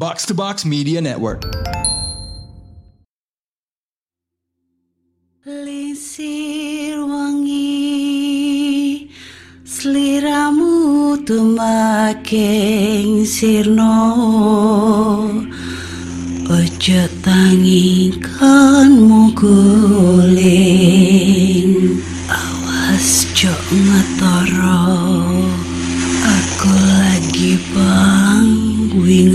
Box to Box Media Network. Lisir wangi Seliramu tumaking sirno Ojo tangingkanmu guling Awas jok ngetoro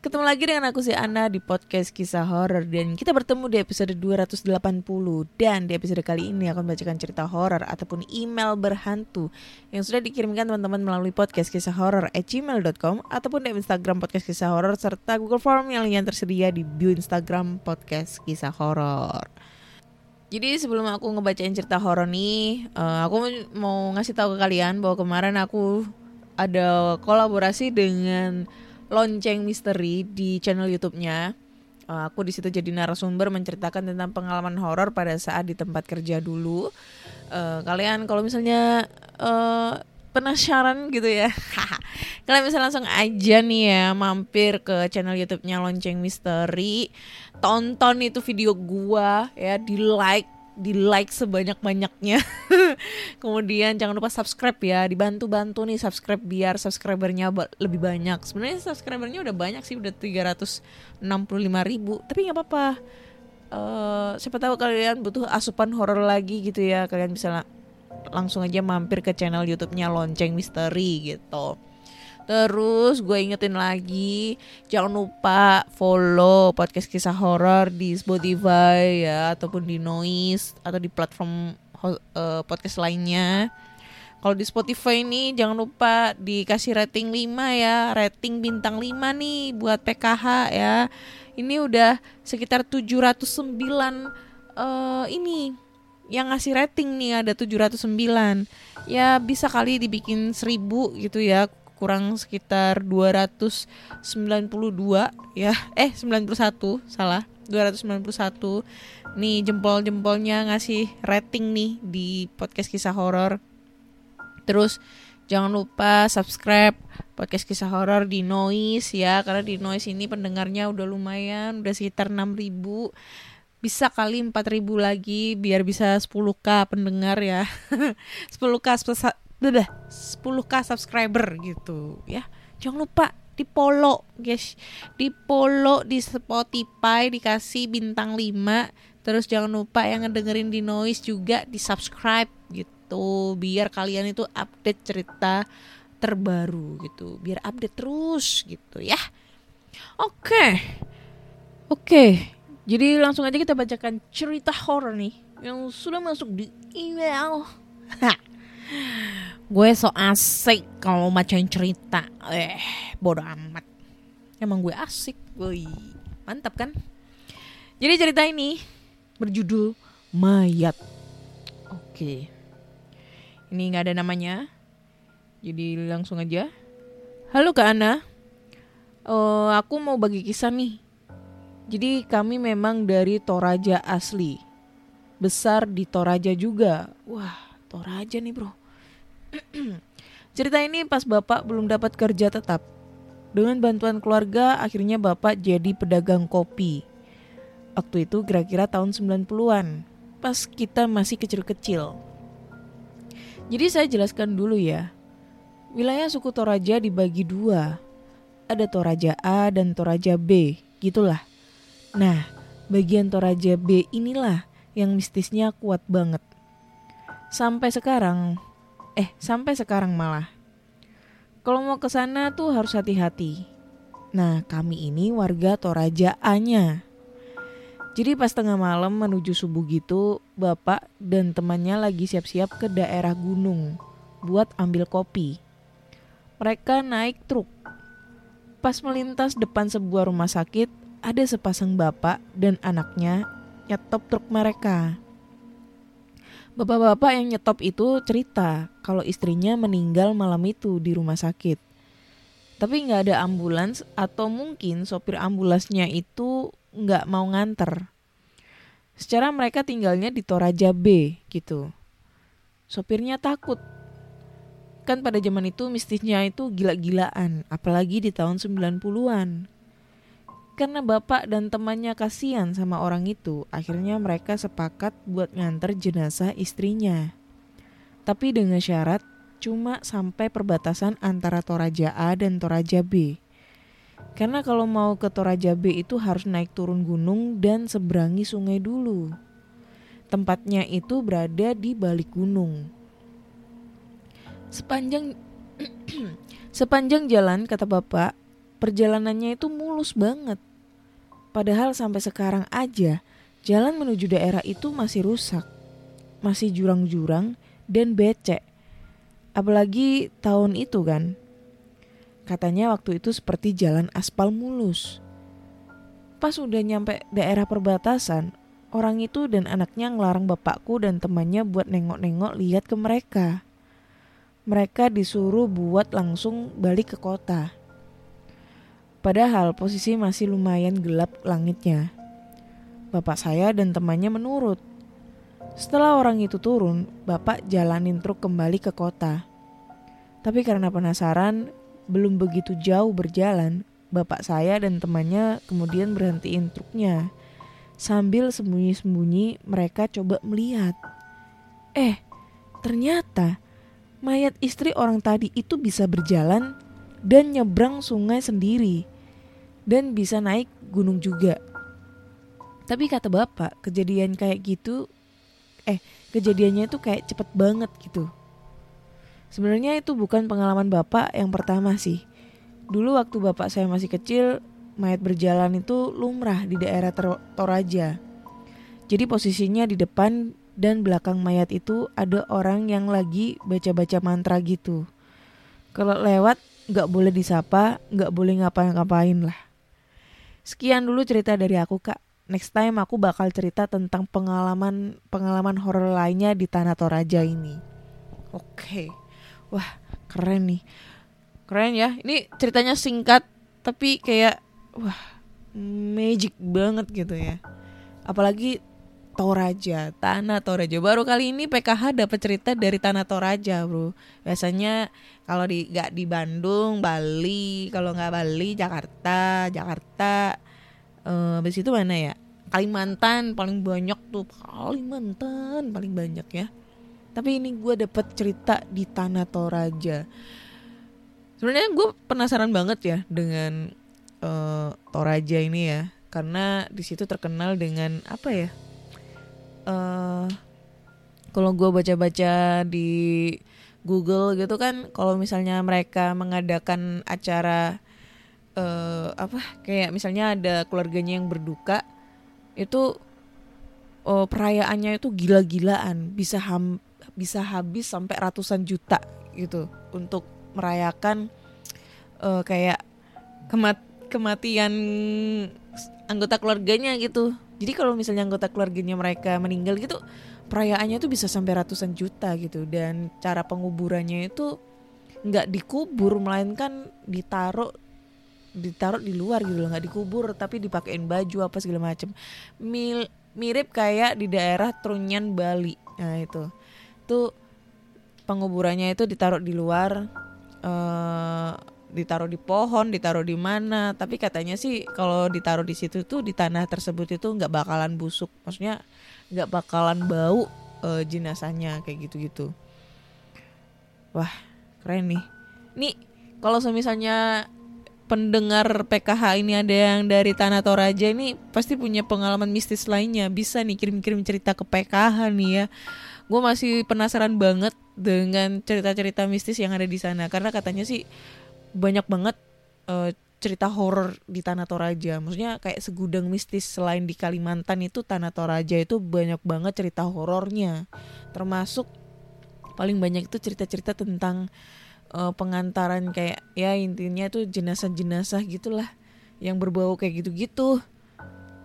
Ketemu lagi dengan aku si Ana di podcast kisah horor dan kita bertemu di episode 280 dan di episode kali ini akan membacakan cerita horor ataupun email berhantu yang sudah dikirimkan teman-teman melalui podcast kisah horor at gmail.com ataupun di Instagram podcast kisah horor serta Google Form yang yang tersedia di bio Instagram podcast kisah horor. Jadi sebelum aku ngebacain cerita horor nih, eh, aku mau ngasih tahu ke kalian bahwa kemarin aku ada kolaborasi dengan lonceng misteri di channel YouTube-nya. Uh, aku di situ jadi narasumber menceritakan tentang pengalaman horor pada saat di tempat kerja dulu. Uh, kalian kalau misalnya uh, penasaran gitu ya, kalian bisa langsung aja nih ya mampir ke channel YouTube-nya lonceng misteri, tonton itu video gua ya di like di like sebanyak-banyaknya. Kemudian jangan lupa subscribe ya, dibantu-bantu nih subscribe biar subscribernya lebih banyak. Sebenarnya subscribernya udah banyak sih, udah 365 ribu, tapi nggak apa-apa. Uh, siapa tahu kalian butuh asupan horor lagi gitu ya, kalian bisa langsung aja mampir ke channel YouTube-nya Lonceng Misteri gitu. Terus gue ingetin lagi jangan lupa follow podcast kisah horor di Spotify ya ataupun di Noise atau di platform uh, podcast lainnya. Kalau di Spotify ini jangan lupa dikasih rating 5 ya, rating bintang 5 nih buat PKH ya. Ini udah sekitar 709 uh, ini yang ngasih rating nih ada 709 ya bisa kali dibikin 1000 gitu ya kurang sekitar 292 ya. Eh 91 salah. 291 nih jempol-jempolnya ngasih rating nih di podcast kisah horor. Terus jangan lupa subscribe podcast kisah horor di Noise ya. Karena di Noise ini pendengarnya udah lumayan udah sekitar 6000 bisa kali 4000 lagi biar bisa 10k pendengar ya. 10k udah 10k subscriber gitu ya. Jangan lupa di follow guys. Di follow di Spotify dikasih bintang 5 terus jangan lupa yang ngedengerin di noise juga di subscribe gitu. Biar kalian itu update cerita terbaru gitu. Biar update terus gitu ya. Oke. Okay. oke. Okay. jadi langsung aja kita bacakan cerita horror nih yang sudah masuk di email gue so asik kalau bacain cerita. Eh bodoh amat. Emang gue asik gue mantap kan? Jadi cerita ini berjudul mayat. Oke. Ini nggak ada namanya. Jadi langsung aja. Halo kak Ana. Uh, aku mau bagi kisah nih. Jadi kami memang dari Toraja asli. Besar di Toraja juga. Wah Toraja nih bro Cerita ini pas Bapak belum dapat kerja tetap. Dengan bantuan keluarga, akhirnya Bapak jadi pedagang kopi. Waktu itu kira-kira tahun 90-an, pas kita masih kecil-kecil. Jadi saya jelaskan dulu ya. Wilayah suku Toraja dibagi dua. Ada Toraja A dan Toraja B, gitulah. Nah, bagian Toraja B inilah yang mistisnya kuat banget. Sampai sekarang Eh, sampai sekarang malah. Kalau mau ke sana tuh harus hati-hati. Nah, kami ini warga Toraja A-nya. Jadi pas tengah malam menuju subuh gitu, bapak dan temannya lagi siap-siap ke daerah gunung buat ambil kopi. Mereka naik truk. Pas melintas depan sebuah rumah sakit, ada sepasang bapak dan anaknya nyetop truk mereka. Bapak-bapak yang nyetop itu cerita kalau istrinya meninggal malam itu di rumah sakit. Tapi nggak ada ambulans atau mungkin sopir ambulansnya itu nggak mau nganter. Secara mereka tinggalnya di Toraja B gitu. Sopirnya takut. Kan pada zaman itu mistisnya itu gila-gilaan, apalagi di tahun 90-an. Karena bapak dan temannya kasihan sama orang itu, akhirnya mereka sepakat buat nganter jenazah istrinya. Tapi dengan syarat cuma sampai perbatasan antara Toraja A dan Toraja B. Karena kalau mau ke Toraja B itu harus naik turun gunung dan seberangi sungai dulu. Tempatnya itu berada di balik gunung. Sepanjang sepanjang jalan kata bapak, perjalanannya itu mulus banget. Padahal sampai sekarang aja jalan menuju daerah itu masih rusak. Masih jurang-jurang dan becek. Apalagi tahun itu kan. Katanya waktu itu seperti jalan aspal mulus. Pas udah nyampe daerah perbatasan, orang itu dan anaknya ngelarang bapakku dan temannya buat nengok-nengok lihat ke mereka. Mereka disuruh buat langsung balik ke kota. Padahal posisi masih lumayan gelap langitnya. Bapak saya dan temannya menurut. Setelah orang itu turun, bapak jalanin truk kembali ke kota. Tapi karena penasaran, belum begitu jauh berjalan, bapak saya dan temannya kemudian berhentiin truknya. Sambil sembunyi-sembunyi mereka coba melihat. Eh, ternyata mayat istri orang tadi itu bisa berjalan dan nyebrang sungai sendiri dan bisa naik gunung juga. Tapi kata bapak, kejadian kayak gitu, eh kejadiannya itu kayak cepet banget gitu. Sebenarnya itu bukan pengalaman bapak yang pertama sih. Dulu waktu bapak saya masih kecil, mayat berjalan itu lumrah di daerah Toraja. Jadi posisinya di depan dan belakang mayat itu ada orang yang lagi baca-baca mantra gitu. Kalau lewat nggak boleh disapa, nggak boleh ngapa-ngapain lah. Sekian dulu cerita dari aku kak. Next time aku bakal cerita tentang pengalaman pengalaman horor lainnya di Tanah Toraja ini. Oke, wah keren nih, keren ya. Ini ceritanya singkat tapi kayak wah magic banget gitu ya. Apalagi Toraja, Tanah Toraja. Baru kali ini PKH dapat cerita dari Tanah Toraja, bro. Biasanya kalau di nggak di Bandung, Bali, kalau nggak Bali, Jakarta, Jakarta. Uh, habis itu mana ya? Kalimantan paling banyak tuh, Kalimantan paling banyak ya. Tapi ini gue dapet cerita di Tanah Toraja. Sebenarnya gue penasaran banget ya dengan uh, Toraja ini ya, karena di situ terkenal dengan apa ya? Uh, kalau gue baca-baca di Google gitu kan kalau misalnya mereka mengadakan acara uh, apa kayak misalnya ada keluarganya yang berduka itu uh, perayaannya itu gila-gilaan bisa ham bisa habis sampai ratusan juta gitu untuk merayakan uh, kayak kemat kematian anggota keluarganya gitu jadi kalau misalnya anggota keluarganya mereka meninggal gitu, perayaannya tuh bisa sampai ratusan juta gitu. Dan cara penguburannya itu nggak dikubur melainkan ditaruh ditaruh di luar gitu loh nggak dikubur tapi dipakein baju apa segala macem. Mil, mirip kayak di daerah Trunyan Bali. Nah itu. Tuh penguburannya itu ditaruh di luar uh, ditaruh di pohon, ditaruh di mana. Tapi katanya sih kalau ditaruh di situ tuh di tanah tersebut itu nggak bakalan busuk. Maksudnya nggak bakalan bau uh, jenazahnya kayak gitu-gitu. Wah, keren nih. Nih, kalau misalnya pendengar PKH ini ada yang dari Tanah Toraja ini pasti punya pengalaman mistis lainnya. Bisa nih kirim-kirim cerita ke PKH nih ya. Gue masih penasaran banget dengan cerita-cerita mistis yang ada di sana karena katanya sih banyak banget uh, cerita horor di Tanah Toraja. Maksudnya kayak segudang mistis selain di Kalimantan itu Tanah Toraja itu banyak banget cerita horornya. Termasuk paling banyak itu cerita-cerita tentang uh, pengantaran kayak ya intinya itu jenazah-jenazah gitulah yang berbau kayak gitu-gitu.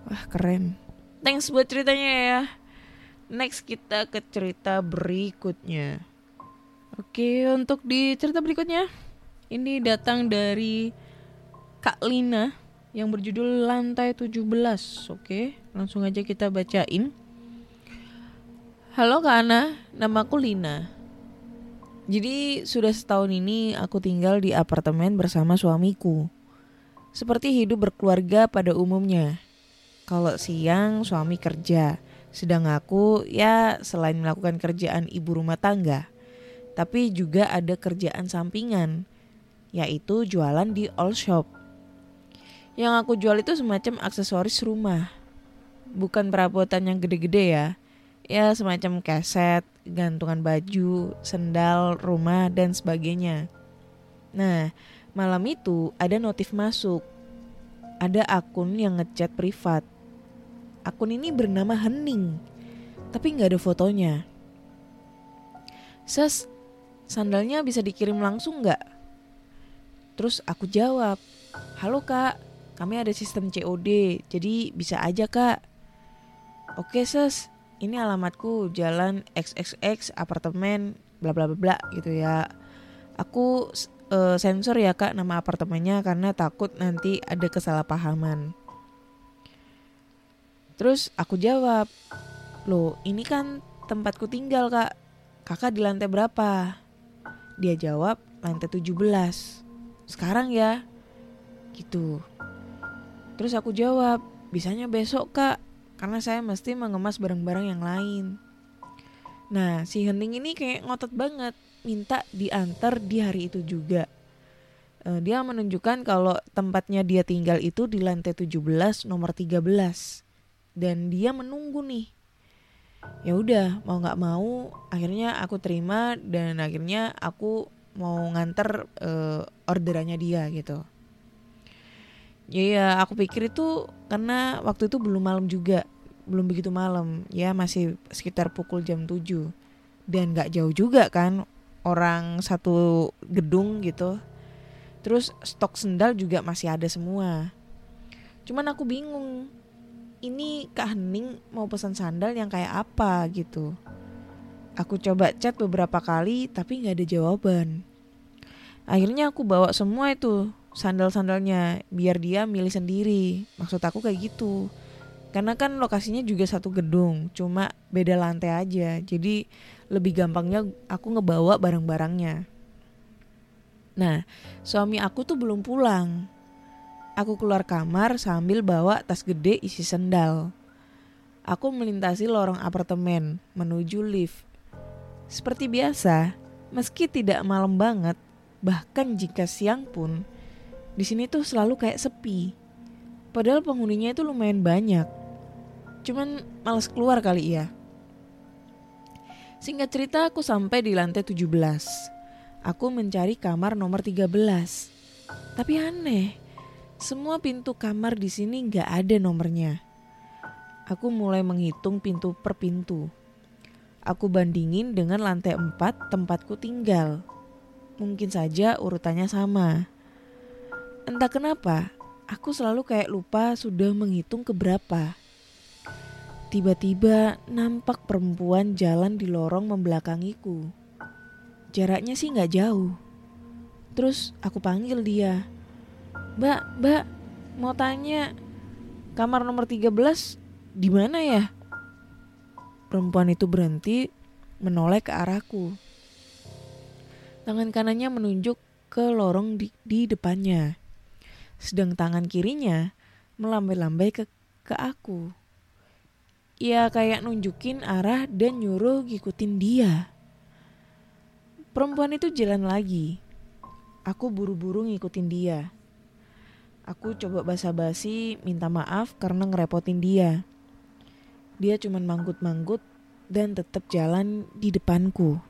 Wah, keren. thanks buat ceritanya ya. Next kita ke cerita berikutnya. Oke, untuk di cerita berikutnya ini datang dari Kak Lina yang berjudul Lantai 17. Oke, langsung aja kita bacain. Halo Kak Ana, namaku Lina. Jadi sudah setahun ini aku tinggal di apartemen bersama suamiku. Seperti hidup berkeluarga pada umumnya. Kalau siang suami kerja, sedang aku ya selain melakukan kerjaan ibu rumah tangga, tapi juga ada kerjaan sampingan, yaitu jualan di all shop. Yang aku jual itu semacam aksesoris rumah. Bukan perabotan yang gede-gede ya. Ya semacam keset, gantungan baju, sendal, rumah, dan sebagainya. Nah, malam itu ada notif masuk. Ada akun yang ngechat privat. Akun ini bernama Hening, tapi nggak ada fotonya. Ses, sandalnya bisa dikirim langsung nggak? Terus aku jawab, halo kak, kami ada sistem COD, jadi bisa aja kak. Oke ses, ini alamatku jalan XXX apartemen bla bla bla gitu ya. Aku uh, sensor ya kak nama apartemennya karena takut nanti ada kesalahpahaman. Terus aku jawab, loh ini kan tempatku tinggal kak, kakak di lantai berapa? Dia jawab lantai 17. Sekarang ya, gitu. Terus aku jawab, bisanya besok kak, karena saya mesti mengemas barang-barang yang lain. Nah, si Hening ini kayak ngotot banget, minta diantar di hari itu juga. Uh, dia menunjukkan kalau tempatnya dia tinggal itu di lantai 17 nomor 13. Dan dia menunggu nih. Ya udah, mau nggak mau, akhirnya aku terima dan akhirnya aku mau nganter uh, orderannya dia gitu. Ya, aku pikir itu karena waktu itu belum malam juga, belum begitu malam, ya masih sekitar pukul jam 7 dan nggak jauh juga kan orang satu gedung gitu. Terus stok sendal juga masih ada semua. Cuman aku bingung, ini Kak Hening mau pesan sandal yang kayak apa gitu. Aku coba chat beberapa kali tapi nggak ada jawaban. Akhirnya aku bawa semua itu sandal-sandalnya biar dia milih sendiri. Maksud aku kayak gitu. Karena kan lokasinya juga satu gedung, cuma beda lantai aja. Jadi lebih gampangnya aku ngebawa barang-barangnya. Nah, suami aku tuh belum pulang. Aku keluar kamar sambil bawa tas gede isi sendal. Aku melintasi lorong apartemen menuju lift. Seperti biasa, meski tidak malam banget, bahkan jika siang pun, di sini tuh selalu kayak sepi. Padahal penghuninya itu lumayan banyak. Cuman males keluar kali ya. Singkat cerita aku sampai di lantai 17. Aku mencari kamar nomor 13. Tapi aneh, semua pintu kamar di sini nggak ada nomornya. Aku mulai menghitung pintu per pintu. Aku bandingin dengan lantai 4 tempatku tinggal. Mungkin saja urutannya sama. Entah kenapa, aku selalu kayak lupa sudah menghitung keberapa. Tiba-tiba nampak perempuan jalan di lorong membelakangiku. Jaraknya sih nggak jauh. Terus aku panggil dia. Mbak, mbak, mau tanya, kamar nomor 13 di mana ya? Perempuan itu berhenti menoleh ke arahku. Tangan kanannya menunjuk ke lorong di, di depannya sedang tangan kirinya melambai-lambai ke, ke aku. Ia kayak nunjukin arah dan nyuruh ngikutin dia. Perempuan itu jalan lagi. Aku buru-buru ngikutin dia. Aku coba basa-basi minta maaf karena ngerepotin dia. Dia cuman manggut-manggut dan tetap jalan di depanku.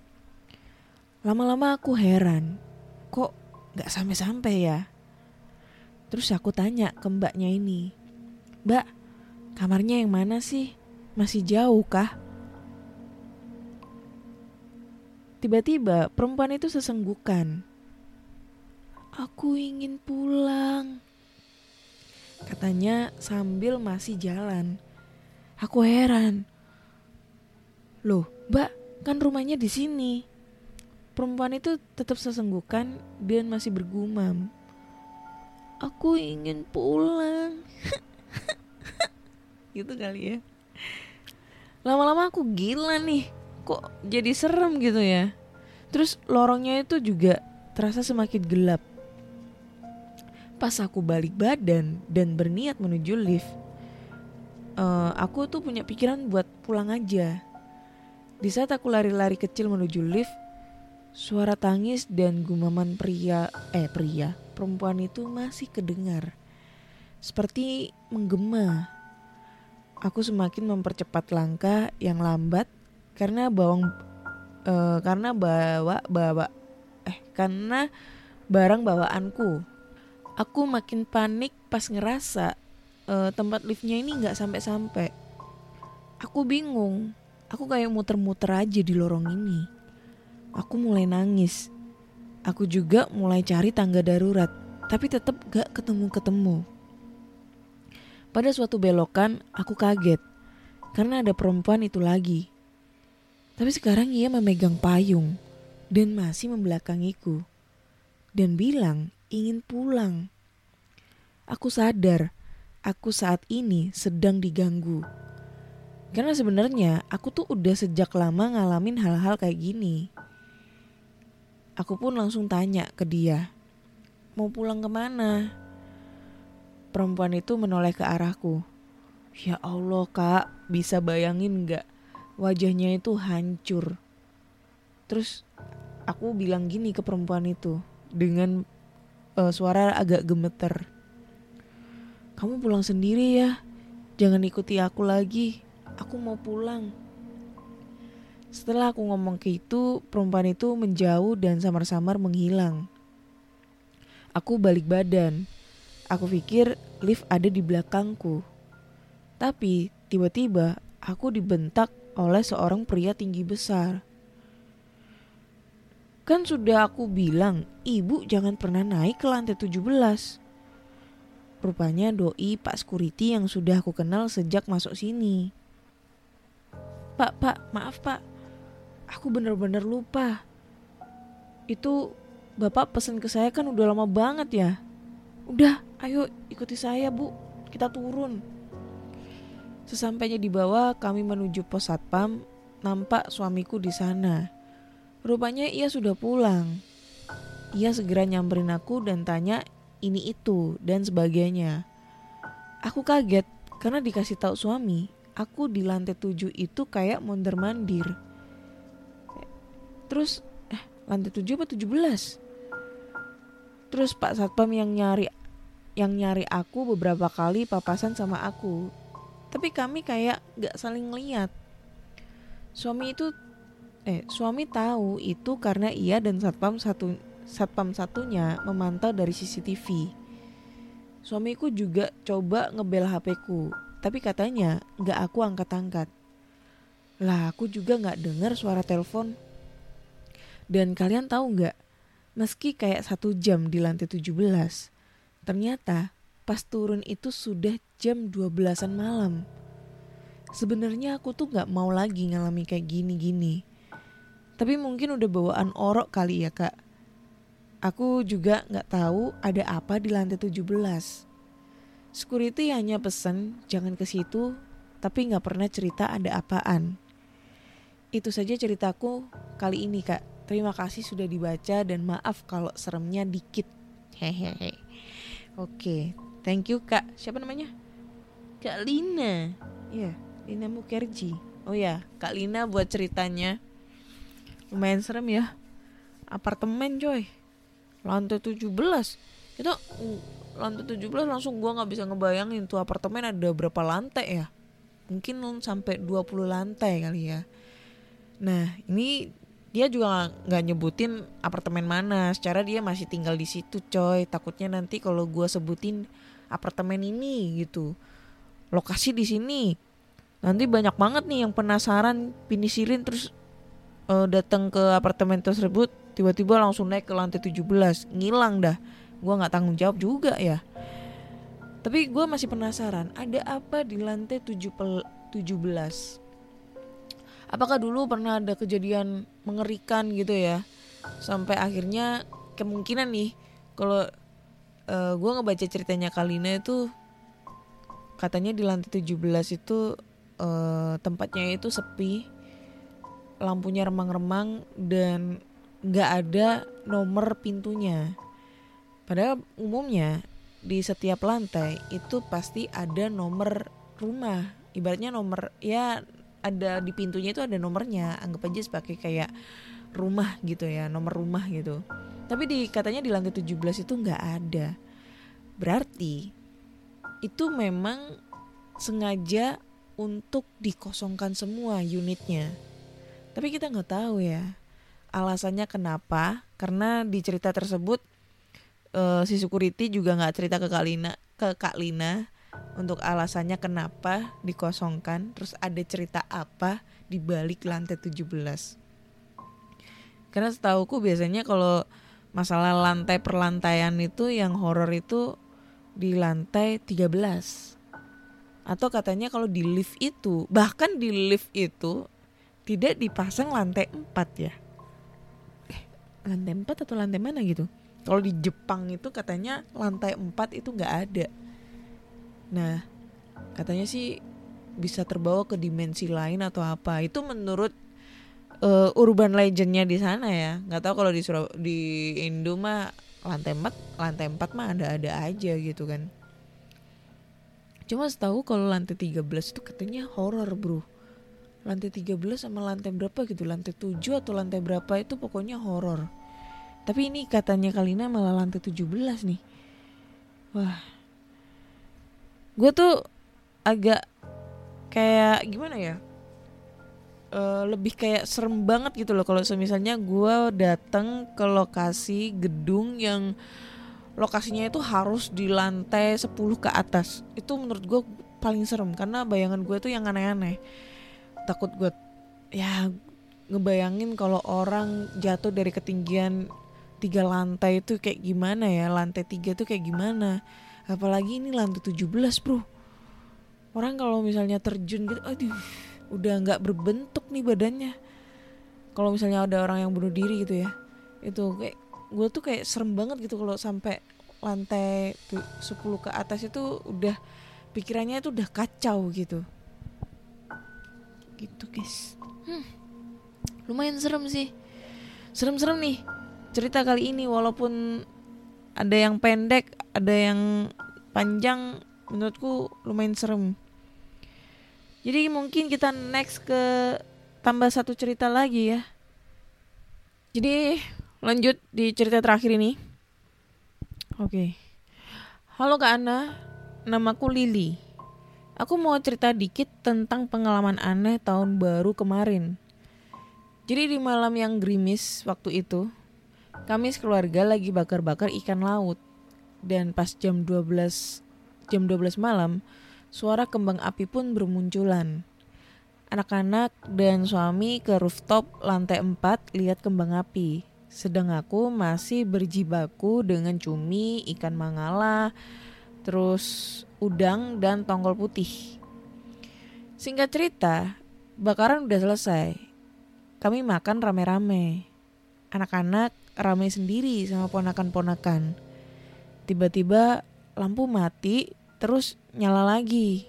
Lama-lama aku heran, kok gak sampai-sampai ya? Terus aku tanya ke mbaknya ini, Mbak, kamarnya yang mana sih? Masih jauh kah? Tiba-tiba perempuan itu sesenggukan. Aku ingin pulang. Katanya sambil masih jalan. Aku heran. Loh, Mbak, kan rumahnya di sini. Perempuan itu tetap sesenggukan dan masih bergumam. Aku ingin pulang. gitu kali ya. Lama-lama aku gila nih. Kok jadi serem gitu ya. Terus lorongnya itu juga terasa semakin gelap. Pas aku balik badan dan berniat menuju lift, eh, aku tuh punya pikiran buat pulang aja. Di saat aku lari-lari kecil menuju lift, suara tangis dan gumaman pria, eh pria, perempuan itu masih kedengar. Seperti menggema. Aku semakin mempercepat langkah yang lambat karena bawang eh, karena bawa bawa eh karena barang bawaanku. Aku makin panik pas ngerasa eh, tempat liftnya ini nggak sampai-sampai. Aku bingung. Aku kayak muter-muter aja di lorong ini. Aku mulai nangis. Aku juga mulai cari tangga darurat, tapi tetap gak ketemu-ketemu. Pada suatu belokan, aku kaget karena ada perempuan itu lagi. Tapi sekarang ia memegang payung dan masih membelakangiku dan bilang ingin pulang. Aku sadar aku saat ini sedang diganggu. Karena sebenarnya aku tuh udah sejak lama ngalamin hal-hal kayak gini. Aku pun langsung tanya ke dia, mau pulang ke mana? Perempuan itu menoleh ke arahku. Ya Allah kak, bisa bayangin gak? Wajahnya itu hancur. Terus aku bilang gini ke perempuan itu dengan eh, suara agak gemeter. Kamu pulang sendiri ya, jangan ikuti aku lagi. Aku mau pulang. Setelah aku ngomong ke itu, perempuan itu menjauh dan samar-samar menghilang. Aku balik badan. Aku pikir lift ada di belakangku. Tapi tiba-tiba aku dibentak oleh seorang pria tinggi besar. Kan sudah aku bilang, ibu jangan pernah naik ke lantai 17. Rupanya doi Pak Security yang sudah aku kenal sejak masuk sini. Pak, pak, maaf pak. Aku bener-bener lupa. Itu bapak pesan ke saya kan udah lama banget ya. Udah, ayo ikuti saya bu. Kita turun. Sesampainya di bawah, kami menuju pos satpam. Nampak suamiku di sana. Rupanya ia sudah pulang. Ia segera nyamperin aku dan tanya ini itu dan sebagainya. Aku kaget karena dikasih tahu suami, aku di lantai 7 itu kayak mondar mandir. Terus eh lantai 7 apa 17? Terus Pak Satpam yang nyari yang nyari aku beberapa kali papasan sama aku. Tapi kami kayak gak saling ngeliat. Suami itu eh suami tahu itu karena ia dan satpam satu satpam satunya memantau dari CCTV. Suamiku juga coba ngebel HP-ku, tapi katanya nggak aku angkat-angkat. Lah aku juga nggak dengar suara telepon. Dan kalian tahu nggak, meski kayak satu jam di lantai 17, ternyata pas turun itu sudah jam 12-an malam. Sebenarnya aku tuh nggak mau lagi ngalami kayak gini-gini. Tapi mungkin udah bawaan orok kali ya kak. Aku juga nggak tahu ada apa di lantai 17. Security hanya pesan jangan ke situ, tapi nggak pernah cerita ada apaan. Itu saja ceritaku kali ini kak. Terima kasih sudah dibaca dan maaf kalau seremnya dikit. Hehehe. Oke, thank you kak. Siapa namanya? Kak Lina. Iya, Lina Mukerji. Oh ya, Kak Lina buat ceritanya. Lumayan serem ya. Apartemen coy. Lantai 17. Itu mm, lantai 17 langsung gua nggak bisa ngebayangin tuh apartemen ada berapa lantai ya. Mungkin sampai 20 lantai kali ya. Nah, ini dia juga nggak nyebutin apartemen mana. Secara dia masih tinggal di situ, coy. Takutnya nanti kalau gua sebutin apartemen ini gitu. Lokasi di sini. Nanti banyak banget nih yang penasaran pinisilin terus eh, datang ke apartemen tersebut tiba-tiba langsung naik ke lantai 17 ngilang dah gua nggak tanggung jawab juga ya tapi gua masih penasaran ada apa di lantai 7 pel- 17. Apakah dulu pernah ada kejadian mengerikan gitu ya? Sampai akhirnya kemungkinan nih kalau uh, gue ngebaca ceritanya Kalina itu katanya di lantai 17 itu uh, tempatnya itu sepi lampunya remang-remang dan nggak ada nomor pintunya padahal umumnya di setiap lantai itu pasti ada nomor rumah ibaratnya nomor ya ada di pintunya itu ada nomornya. Anggap aja sebagai kayak rumah gitu ya nomor rumah gitu. Tapi di katanya di lantai 17 itu nggak ada. Berarti itu memang sengaja untuk dikosongkan semua unitnya. Tapi kita nggak tahu ya alasannya kenapa. Karena di cerita tersebut uh, si security juga nggak cerita ke Kalina ke Kak Lina untuk alasannya kenapa dikosongkan terus ada cerita apa di balik lantai 17 karena setauku biasanya kalau masalah lantai perlantaian itu yang horor itu di lantai 13 atau katanya kalau di lift itu bahkan di lift itu tidak dipasang lantai 4 ya. Eh lantai 4 atau lantai mana gitu? Kalau di Jepang itu katanya lantai 4 itu nggak ada nah katanya sih bisa terbawa ke dimensi lain atau apa. Itu menurut uh, urban legendnya di sana ya. Nggak tahu kalau di Surab di Indo mah lantai 4 lantai 4 mah ada-ada aja gitu kan. Cuma setahu kalau lantai 13 itu katanya horror bro. Lantai 13 sama lantai berapa gitu? Lantai 7 atau lantai berapa itu pokoknya horror. Tapi ini katanya Kalina malah lantai 17 nih. Wah gue tuh agak kayak gimana ya? Uh, lebih kayak serem banget gitu loh kalau misalnya gue datang ke lokasi gedung yang lokasinya itu harus di lantai 10 ke atas. Itu menurut gue paling serem karena bayangan gue tuh yang aneh-aneh. Takut gue ya ngebayangin kalau orang jatuh dari ketinggian tiga lantai itu kayak gimana ya? Lantai tiga tuh kayak gimana apalagi ini lantai 17 bro. Orang kalau misalnya terjun gitu aduh udah nggak berbentuk nih badannya. Kalau misalnya ada orang yang bunuh diri gitu ya itu kayak gue tuh kayak serem banget gitu kalau sampai lantai 10 ke atas itu udah pikirannya itu udah kacau gitu. Gitu guys. Hmm, lumayan serem sih. Serem-serem nih cerita kali ini walaupun ada yang pendek ada yang panjang menurutku lumayan serem jadi mungkin kita next ke tambah satu cerita lagi ya. Jadi lanjut di cerita terakhir ini. Oke. Halo Kak Ana, namaku Lili. Aku mau cerita dikit tentang pengalaman aneh tahun baru kemarin. Jadi di malam yang gerimis waktu itu, kami sekeluarga lagi bakar-bakar ikan laut. Dan pas jam 12 jam 12 malam, suara kembang api pun bermunculan. Anak-anak dan suami ke rooftop lantai 4 lihat kembang api. Sedang aku masih berjibaku dengan cumi, ikan mangala, terus udang dan tongkol putih. Singkat cerita, bakaran udah selesai. Kami makan rame-rame. Anak-anak rame sendiri sama ponakan-ponakan. Tiba-tiba lampu mati terus nyala lagi.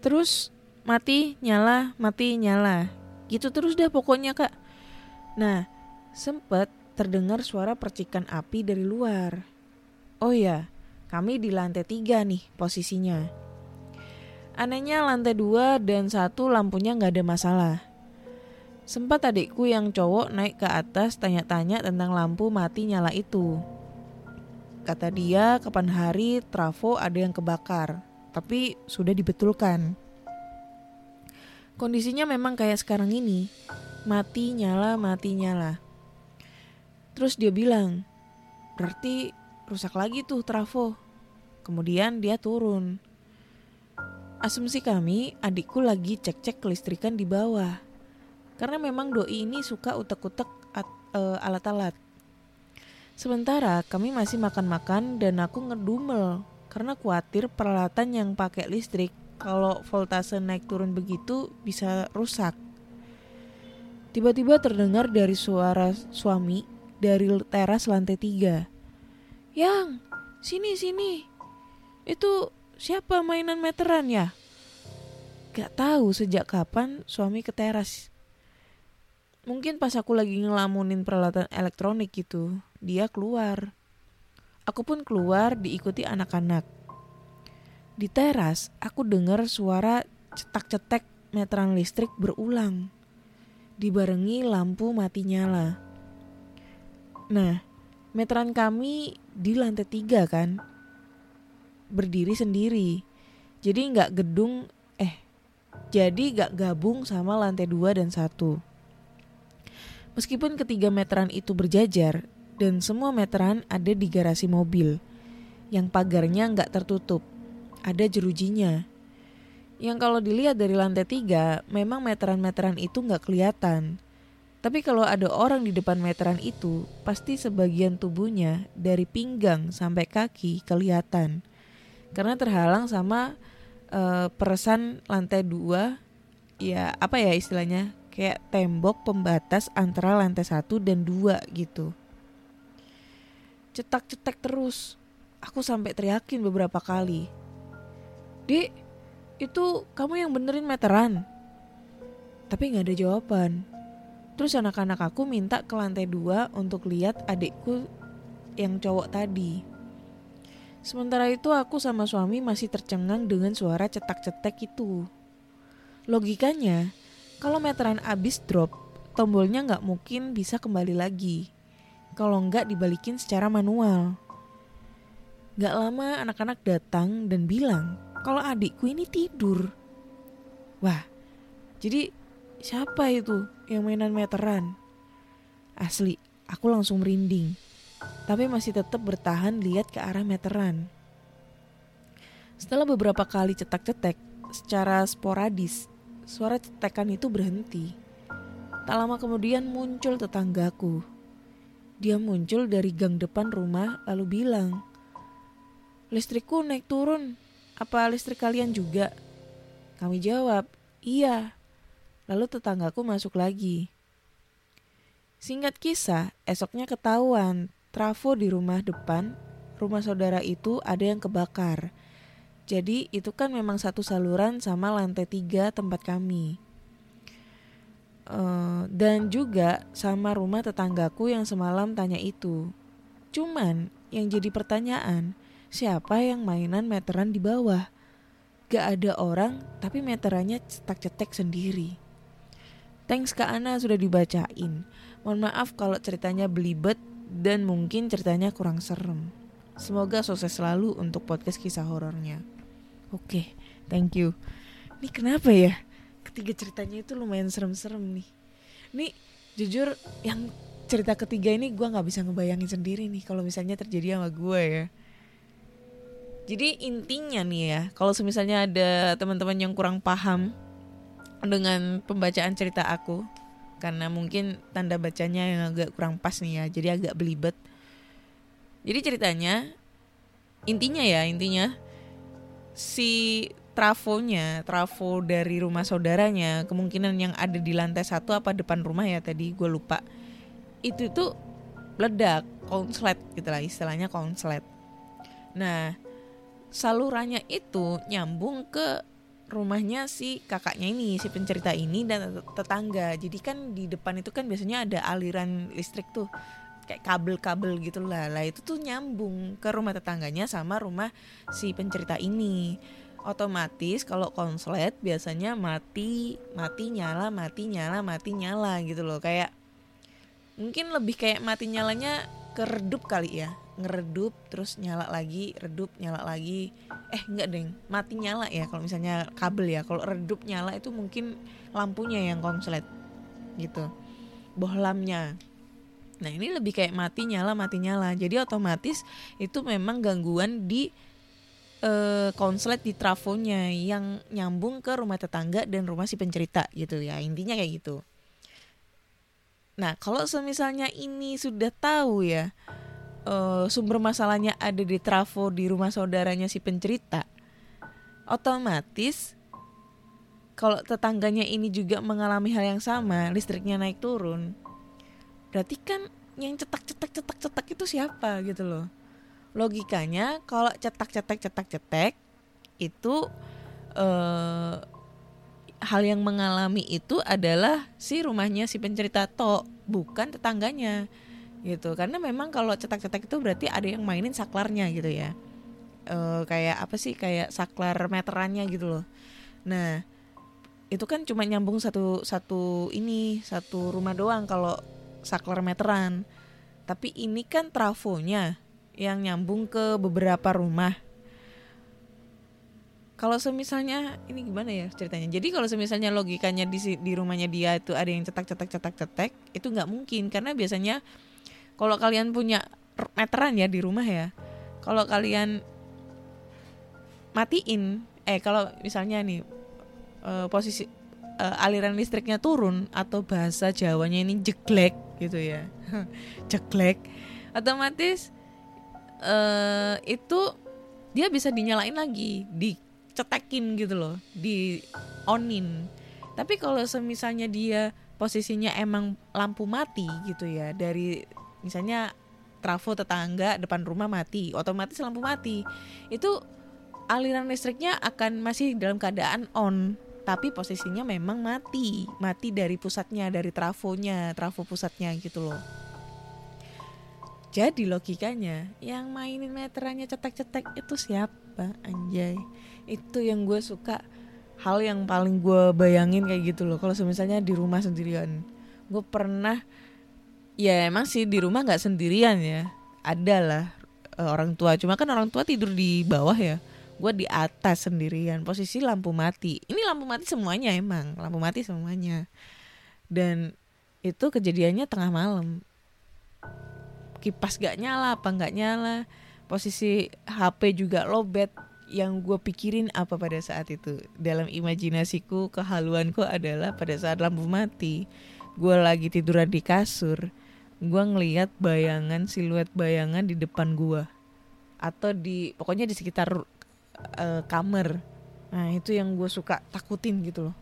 Terus mati, nyala, mati, nyala. Gitu terus deh pokoknya kak. Nah, sempet terdengar suara percikan api dari luar. Oh ya, kami di lantai tiga nih posisinya. Anehnya lantai dua dan satu lampunya nggak ada masalah. Sempat adikku yang cowok naik ke atas tanya-tanya tentang lampu mati nyala itu. Kata dia, kapan hari trafo ada yang kebakar, tapi sudah dibetulkan. Kondisinya memang kayak sekarang ini, mati nyala mati nyala. Terus dia bilang, berarti rusak lagi tuh trafo. Kemudian dia turun. Asumsi kami, adikku lagi cek-cek kelistrikan di bawah. Karena memang doi ini suka utek-utek uh, alat-alat. Sementara kami masih makan-makan dan aku ngedumel karena khawatir peralatan yang pakai listrik kalau voltase naik turun begitu bisa rusak. Tiba-tiba terdengar dari suara suami dari teras lantai tiga. Yang, sini sini. Itu siapa mainan meteran ya? Gak tahu sejak kapan suami ke teras. Mungkin pas aku lagi ngelamunin peralatan elektronik gitu, dia keluar. Aku pun keluar diikuti anak-anak. Di teras, aku dengar suara cetak-cetek meteran listrik berulang dibarengi lampu mati nyala. Nah, meteran kami di lantai tiga kan, berdiri sendiri. Jadi nggak gedung, eh, jadi nggak gabung sama lantai dua dan satu. Meskipun ketiga meteran itu berjajar dan semua meteran ada di garasi mobil, yang pagarnya nggak tertutup, ada jerujinya. Yang kalau dilihat dari lantai tiga, memang meteran-meteran itu nggak kelihatan. Tapi kalau ada orang di depan meteran itu, pasti sebagian tubuhnya dari pinggang sampai kaki kelihatan. Karena terhalang sama uh, peresan lantai dua, ya apa ya istilahnya, kayak tembok pembatas antara lantai satu dan dua gitu. Cetak-cetak terus, aku sampai teriakin beberapa kali. Dek, itu kamu yang benerin meteran. Tapi nggak ada jawaban. Terus anak-anak aku minta ke lantai dua untuk lihat adikku yang cowok tadi. Sementara itu aku sama suami masih tercengang dengan suara cetak-cetek itu. Logikanya, kalau meteran abis drop, tombolnya nggak mungkin bisa kembali lagi. Kalau nggak dibalikin secara manual. Gak lama anak-anak datang dan bilang kalau adikku ini tidur. Wah, jadi siapa itu yang mainan meteran? Asli, aku langsung merinding. Tapi masih tetap bertahan lihat ke arah meteran. Setelah beberapa kali cetak-cetek, secara sporadis, suara cetekan itu berhenti. Tak lama kemudian muncul tetanggaku. Dia muncul dari gang depan rumah lalu bilang, Listrikku naik turun, apa listrik kalian juga? Kami jawab, iya. Lalu tetanggaku masuk lagi. Singkat kisah, esoknya ketahuan trafo di rumah depan, rumah saudara itu ada yang kebakar. Jadi itu kan memang satu saluran sama lantai tiga tempat kami. Uh, dan juga sama rumah tetanggaku yang semalam tanya itu. Cuman yang jadi pertanyaan, siapa yang mainan meteran di bawah. Gak ada orang, tapi meterannya cetak-cetek sendiri. Thanks Kak Ana sudah dibacain. Mohon maaf kalau ceritanya belibet dan mungkin ceritanya kurang serem. Semoga sukses selalu untuk podcast kisah horornya. Oke, okay, thank you. Ini kenapa ya? Ketiga ceritanya itu lumayan serem-serem nih. Nih, jujur yang cerita ketiga ini gue nggak bisa ngebayangin sendiri nih kalau misalnya terjadi sama gue ya jadi intinya nih ya, kalau misalnya ada teman-teman yang kurang paham dengan pembacaan cerita aku, karena mungkin tanda bacanya yang agak kurang pas nih ya, jadi agak belibet. Jadi ceritanya, intinya ya, intinya si trafonya, trafo dari rumah saudaranya, kemungkinan yang ada di lantai satu apa depan rumah ya tadi gue lupa. Itu tuh meledak, konslet gitu lah istilahnya konslet. Nah, salurannya itu nyambung ke rumahnya si kakaknya ini, si pencerita ini dan tetangga. Jadi kan di depan itu kan biasanya ada aliran listrik tuh kayak kabel-kabel gitu lah. Lah itu tuh nyambung ke rumah tetangganya sama rumah si pencerita ini. Otomatis kalau konslet biasanya mati, mati nyala, mati nyala, mati nyala gitu loh. Kayak mungkin lebih kayak mati nyalanya keredup kali ya ngeredup terus nyala lagi redup nyala lagi eh enggak deng mati nyala ya kalau misalnya kabel ya kalau redup nyala itu mungkin lampunya yang konslet gitu bohlamnya nah ini lebih kayak mati nyala mati nyala. Jadi otomatis itu memang gangguan di uh, konslet di trafonya yang nyambung ke rumah tetangga dan rumah si pencerita gitu ya. Intinya kayak gitu. Nah kalau semisalnya ini sudah tahu ya uh, sumber masalahnya ada di trafo di rumah saudaranya si pencerita, otomatis kalau tetangganya ini juga mengalami hal yang sama listriknya naik turun berarti kan yang cetak cetak cetak cetak itu siapa gitu loh? Logikanya kalau cetak cetak cetak cetak itu eh, hal yang mengalami itu adalah si rumahnya si pencerita to bukan tetangganya gitu. Karena memang kalau cetak-cetak itu berarti ada yang mainin saklarnya gitu ya. Eh, kayak apa sih? Kayak saklar meterannya gitu loh. Nah itu kan cuma nyambung satu satu ini satu rumah doang kalau saklar meteran tapi ini kan trafonya yang nyambung ke beberapa rumah. Kalau semisalnya ini gimana ya ceritanya? Jadi kalau semisalnya logikanya di di rumahnya dia itu ada yang cetak cetak cetak cetak itu nggak mungkin. Karena biasanya kalau kalian punya meteran ya di rumah ya kalau kalian matiin eh kalau misalnya nih eh, posisi eh, aliran listriknya turun atau bahasa Jawanya ini jeglek gitu ya. Jeglek otomatis eh itu dia bisa dinyalain lagi dicetekin gitu loh di onin. Tapi kalau semisalnya dia posisinya emang lampu mati gitu ya dari misalnya trafo tetangga depan rumah mati otomatis lampu mati. Itu aliran listriknya akan masih dalam keadaan on tapi posisinya memang mati. Mati dari pusatnya dari trafonya trafo pusatnya gitu loh. Jadi logikanya yang mainin meterannya cetek-cetek itu siapa anjay? Itu yang gue suka. Hal yang paling gue bayangin kayak gitu loh. Kalau misalnya di rumah sendirian. Gue pernah ya emang sih di rumah nggak sendirian ya. Ada lah eh, orang tua. Cuma kan orang tua tidur di bawah ya gue di atas sendirian posisi lampu mati. Ini lampu mati semuanya emang lampu mati semuanya. Dan itu kejadiannya tengah malam. Kipas gak nyala apa nggak nyala posisi HP juga lobet. Yang gue pikirin apa pada saat itu? Dalam imajinasiku kehaluanku adalah pada saat lampu mati gue lagi tiduran di kasur gue ngeliat bayangan siluet bayangan di depan gue atau di pokoknya di sekitar eh, kamar nah itu yang gue suka takutin gitu loh.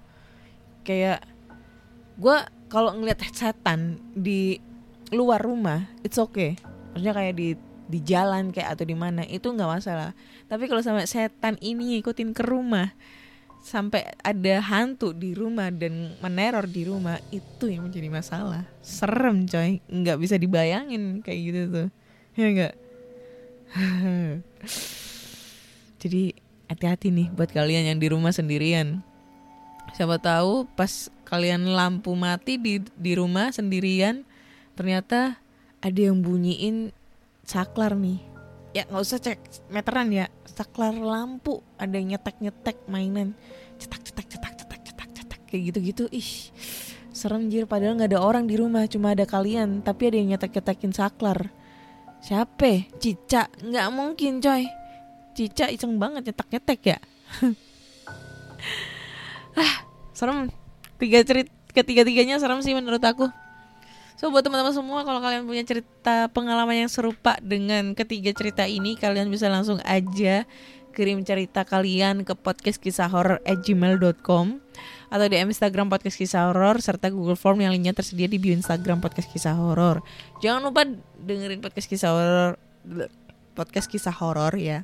Kayak gue kalau ngeliat setan di luar rumah it's okay. Maksudnya kayak di di jalan kayak atau di mana itu nggak masalah. Tapi kalau sampai setan ini ngikutin ke rumah sampai ada hantu di rumah dan meneror di rumah itu yang menjadi masalah. Serem coy. Nggak bisa dibayangin kayak gitu tuh. Ya nggak jadi hati-hati nih buat kalian yang di rumah sendirian. Siapa tahu pas kalian lampu mati di di rumah sendirian ternyata ada yang bunyiin saklar nih. Ya nggak usah cek meteran ya. Saklar lampu ada yang nyetek nyetek mainan. Cetak cetak cetak cetak cetak cetak kayak gitu gitu ih serem jir. Padahal nggak ada orang di rumah cuma ada kalian. Tapi ada yang nyetek nyetekin saklar. Siapa? Cica nggak mungkin coy cica iseng banget nyetak nyetek ya? Ah serem. Tiga cerit ketiga tiganya serem sih menurut aku. So buat teman-teman semua kalau kalian punya cerita pengalaman yang serupa dengan ketiga cerita ini kalian bisa langsung aja kirim cerita kalian ke podcast kisah horror gmail.com atau di Instagram podcast kisah horror serta Google Form yang linknya tersedia di bio Instagram podcast kisah horror. Jangan lupa dengerin podcast kisah horror podcast kisah horror ya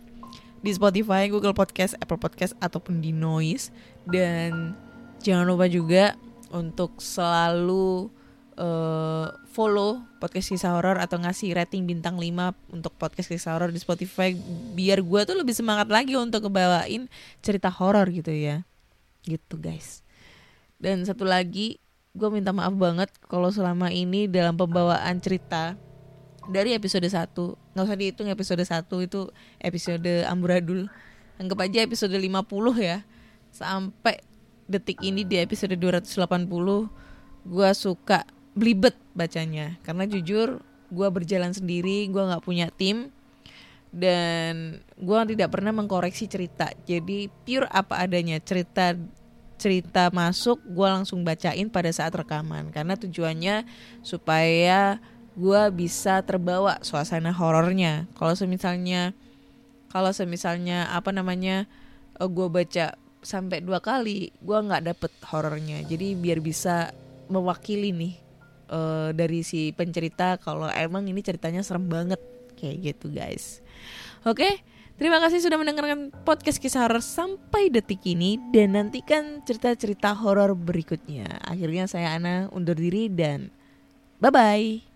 di Spotify, Google Podcast, Apple Podcast ataupun di Noise. Dan jangan lupa juga untuk selalu eh, follow podcast kisah horor atau ngasih rating bintang 5 untuk podcast kisah horor di Spotify biar gue tuh lebih semangat lagi untuk ngebawain cerita horor gitu ya. Gitu guys. Dan satu lagi gue minta maaf banget kalau selama ini dalam pembawaan cerita dari episode 1 nggak usah dihitung episode 1 itu episode amburadul. Anggap aja episode 50 ya. Sampai detik ini di episode 280 gue suka belibet bacanya. Karena jujur gue berjalan sendiri gue nggak punya tim dan gue tidak pernah mengkoreksi cerita. Jadi pure apa adanya cerita cerita masuk gue langsung bacain pada saat rekaman. Karena tujuannya supaya gue bisa terbawa suasana horornya kalau semisalnya kalau semisalnya apa namanya uh, gue baca sampai dua kali gue nggak dapet horornya jadi biar bisa mewakili nih uh, dari si pencerita kalau emang ini ceritanya serem banget kayak gitu guys oke Terima kasih sudah mendengarkan podcast kisah horor sampai detik ini dan nantikan cerita-cerita horor berikutnya. Akhirnya saya Ana undur diri dan bye bye.